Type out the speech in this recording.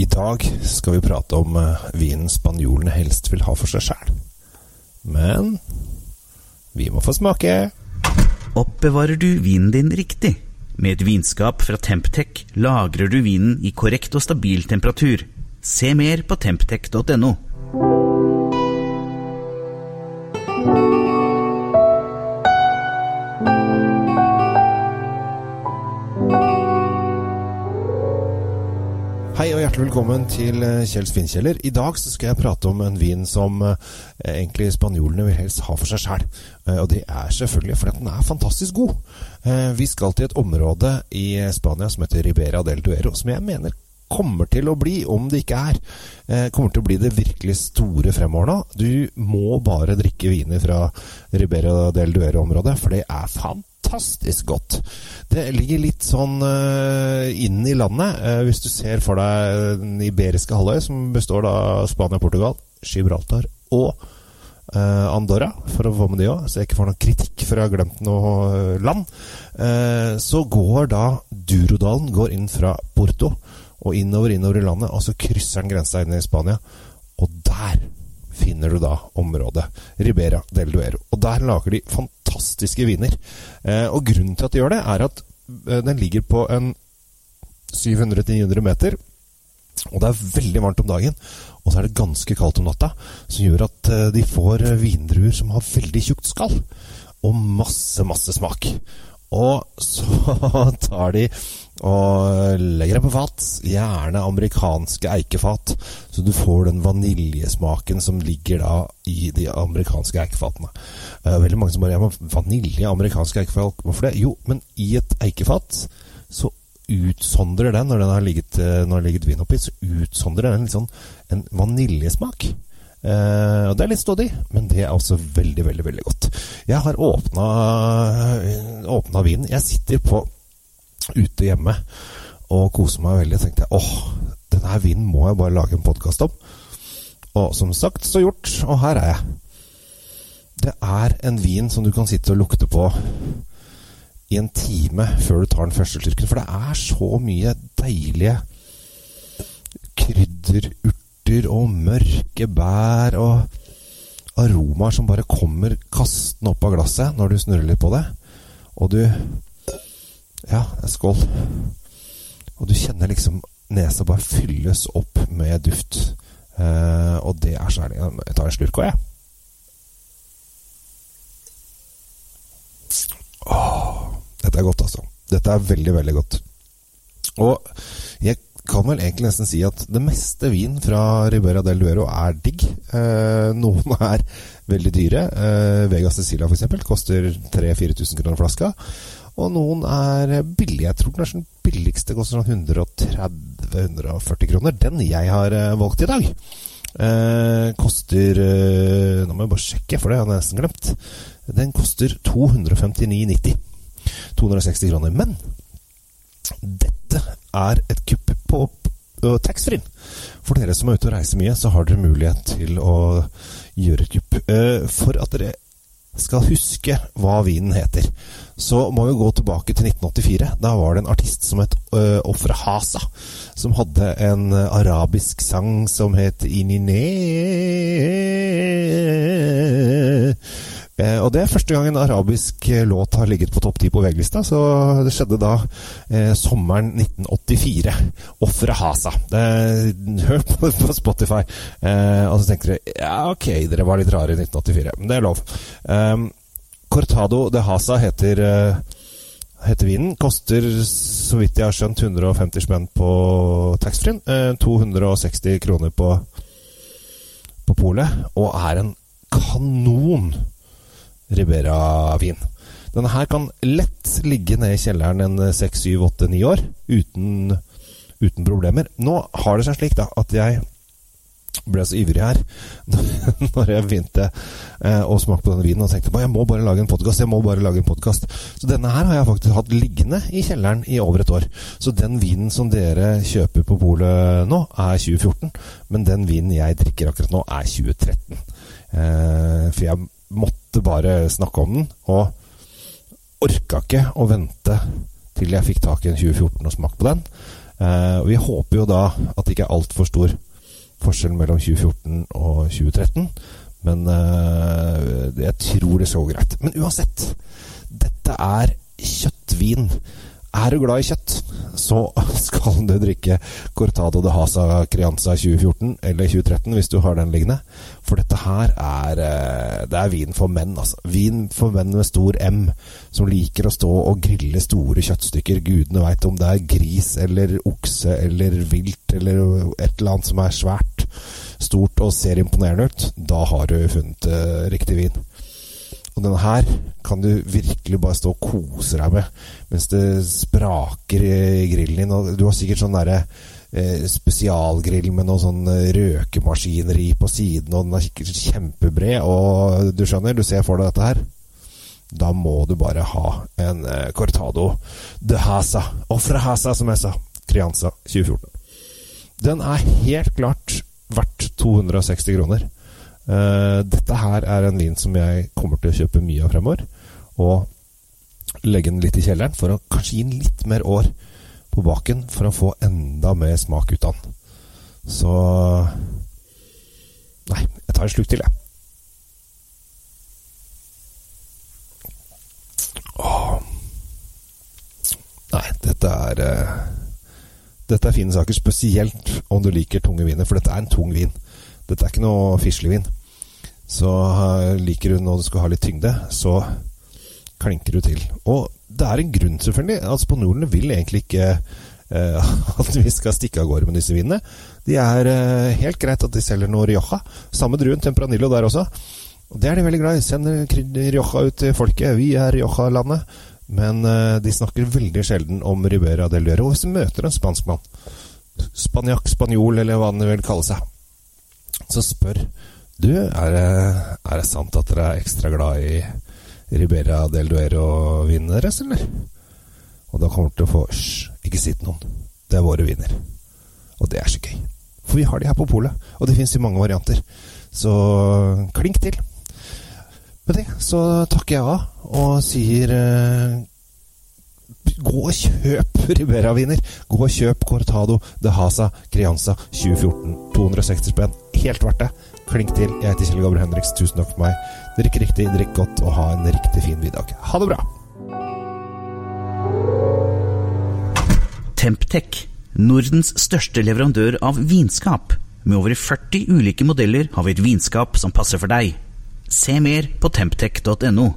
I dag skal vi prate om eh, vinen spanjolene helst vil ha for seg sjæl. Men vi må få smake. Oppbevarer du vinen din riktig? Med et vinskap fra Temptec lagrer du vinen i korrekt og stabil temperatur. Se mer på temptec.no. Hei og hjertelig velkommen til Kjells vinkjeller. I dag skal jeg prate om en vin som eh, egentlig spanjolene vil helst ha for seg sjæl. Og det er selvfølgelig fordi den er fantastisk god. Eh, Vi skal til et område i Spania som heter Ribera del Duero, som jeg mener kommer til å bli, om det ikke er, eh, kommer til å bli det virkelig store fremover nå. Du må bare drikke viner fra Ribera del Duero-området, for det er fantastisk godt. Det ligger litt sånn uh, inn i landet, Uh, hvis du ser for deg den iberiske halvøy, som består av Spania, Portugal, Gibraltar og Uh, Andorra, for å få med de òg, så jeg ikke får noen kritikk for å ha glemt noe land. Uh, så går da Durodalen går inn fra Porto og innover innover i landet, og så krysser den grensa inn i Spania. Og der finner du da området Ribera del Duero. Og der lager de fantastiske viner. Eh, og grunnen til at de gjør det, er at eh, den ligger på en 700-900 meter. Og det er veldig varmt om dagen, og så er det ganske kaldt om natta. Som gjør at eh, de får vindruer som har veldig tjukt skall. Og masse, masse smak. Og så tar de og legger dem på fat. Gjerne amerikanske eikefat, så du får den vaniljesmaken som ligger da i de amerikanske eikefatene. Veldig mange som bare ja, vanilje, amerikanske eikefat, hvorfor det? Jo, men i et eikefat så utsondrer den, når den har ligget, eh, når det har ligget vin oppi, så utsondrer den litt sånn en vaniljesmak. Eh, og Det er litt stådig, men det er også veldig, veldig veldig godt. Jeg har åpna, åpna vinen. Jeg sitter på ute hjemme og koser meg veldig. Jeg tenkte åh, denne vinen må jeg bare lage en podkast om. Og som sagt, så gjort. Og her er jeg. Det er en vin som du kan sitte og lukte på i en time før du tar den første slurken. For det er så mye deilige krydderurter og mørke bær og aromaer som bare kommer kastende opp av glasset når du snurrer litt på det. Og du Ja, skål. Og du kjenner liksom nesa bare fylles opp med duft. Eh, og det er så herlig. Jeg tar en slurk òg, jeg. Åh, dette er godt, altså. Dette er veldig, veldig godt. Og jeg kan vel egentlig nesten si at det meste vin fra Ribera del Duero er digg. Eh, noen er veldig dyre. Eh, Vega Cecilia f.eks. koster 3000-4000 kroner flaska. Og noen er billige. Jeg tror kanskje den billigste koster sånn 130-140 kroner. Den jeg har eh, valgt i dag, eh, koster eh, Nå må jeg bare sjekke, for det har jeg nesten glemt. Den koster 259,90. 260 kroner. Men dette er et kupp taxfree. For dere som er ute og reiser mye, så har dere mulighet til å gjøre et kupp. Uh, for at dere skal huske hva vinen heter, så må vi gå tilbake til 1984. Da var det en artist som het uh, Ofre Hasa, som hadde en arabisk sang som het Inine. Eh, og det er første gang en arabisk eh, låt har ligget på topp ti på VG-lista. Så det skjedde da eh, sommeren 1984. Ofre Hasa. Det, hør på, på Spotify. Eh, og så tenker dere ja, ok, dere var litt rare i 1984. Men det er lov. Eh, Cortado de Hasa heter, heter vinen. Koster, så vidt jeg har skjønt, 150 spenn på taxfree. 260 kroner på, på polet. Og er en kanon Ribera-vin. Denne her kan lett ligge nede i kjelleren en 6-7-8-9 år uten, uten, problemer. Nå har det seg slik da at jeg ble så ivrig her når jeg begynte eh, å smake på denne vinen og tenkte jeg må bare lage en podkast. Jeg må bare lage en podkast. Så denne her har jeg faktisk hatt liggende i kjelleren i over et år. Så den vinen som dere kjøper på polet nå, er 2014. Men den vinen jeg drikker akkurat nå, er 2013. Eh, for jeg måtte bare snakke om den, og orka ikke å vente til jeg fikk tak i en 2014 og smak på den. Eh, vi håper jo da at det ikke er altfor stor forskjell mellom 2014 og 2013. Men eh, jeg tror det så greit. Men uansett, dette er kjøttvin. Er du glad i kjøtt, så skal du drikke Cortado de Hasa Crianza 2014 eller 2013 hvis du har den liggende. For dette her er eh, Det er vin for menn, altså. Vin for menn med stor M, som liker å stå og grille store kjøttstykker. Gudene veit om det er gris eller okse eller vilt eller et eller annet som er svært stort og ser imponerende ut. Da har du funnet uh, riktig vin. Og denne her kan du virkelig bare stå og kose deg med mens det spraker i grillen din. Og du har sikkert sånn derre eh, spesialgrill med noe sånn røkemaskineri på siden, og den er sikkert kjempebred, og du skjønner, du ser for deg dette her. Da må du bare ha en eh, Cortado de Hasa, Ofre Hasa, som jeg sa, Crianza 2014. Den er helt klart verdt 260 kroner. Uh, dette her er en vin som jeg kommer til å kjøpe mye av fremover. Og legge den litt i kjelleren for å kanskje gi den litt mer år på baken for å få enda mer smak ut av den. Så Nei, jeg tar en sluk til, jeg. Åh. Nei, dette er uh, Dette er fine saker, spesielt om du liker tunge viner, for dette er en tung vin. Dette er ikke noe fislevin. Så uh, liker du når du skal ha litt tyngde, så klinker du til. Og det er en grunn, selvfølgelig. at Spanjolene vil egentlig ikke eh, at vi skal stikke av gårde med disse vinene. De er eh, helt greit at de selger noe Rioja. Samme druen, Tempranillo der også. Og Det er de veldig glad i. Send Rioja ut til folket. Vi er Rioja-landet. Men de snakker veldig sjelden om Ribera del Duero. Hvis du møter en spanskmann, spanjakk, spanjol eller hva han vil kalle seg, så spør du, er det, er det sant at dere er ekstra glad i Ribera del Duero-vinene deres, eller? Og da kommer du til å få Hysj, ikke si til noen. Det er våre viner. Og det er så gøy. For vi har de her på polet, og det fins i mange varianter. Så klink til. Med det så takker jeg av og sier eh, Gå og kjøp Ribera-viner. Gå og kjøp Cortado de Hasa Crianza 2014. 260 spenn. Helt verdt det. Klink til. Jeg heter Kjell Gabriel Henriks. Tusen takk for meg. Drikk riktig, drikk godt og ha en riktig fin middag. Ha det bra! Temptec, Nordens største leverandør av vinskap. Med over 40 ulike modeller har vi et vinskap som passer for deg. Se mer på temptec.no.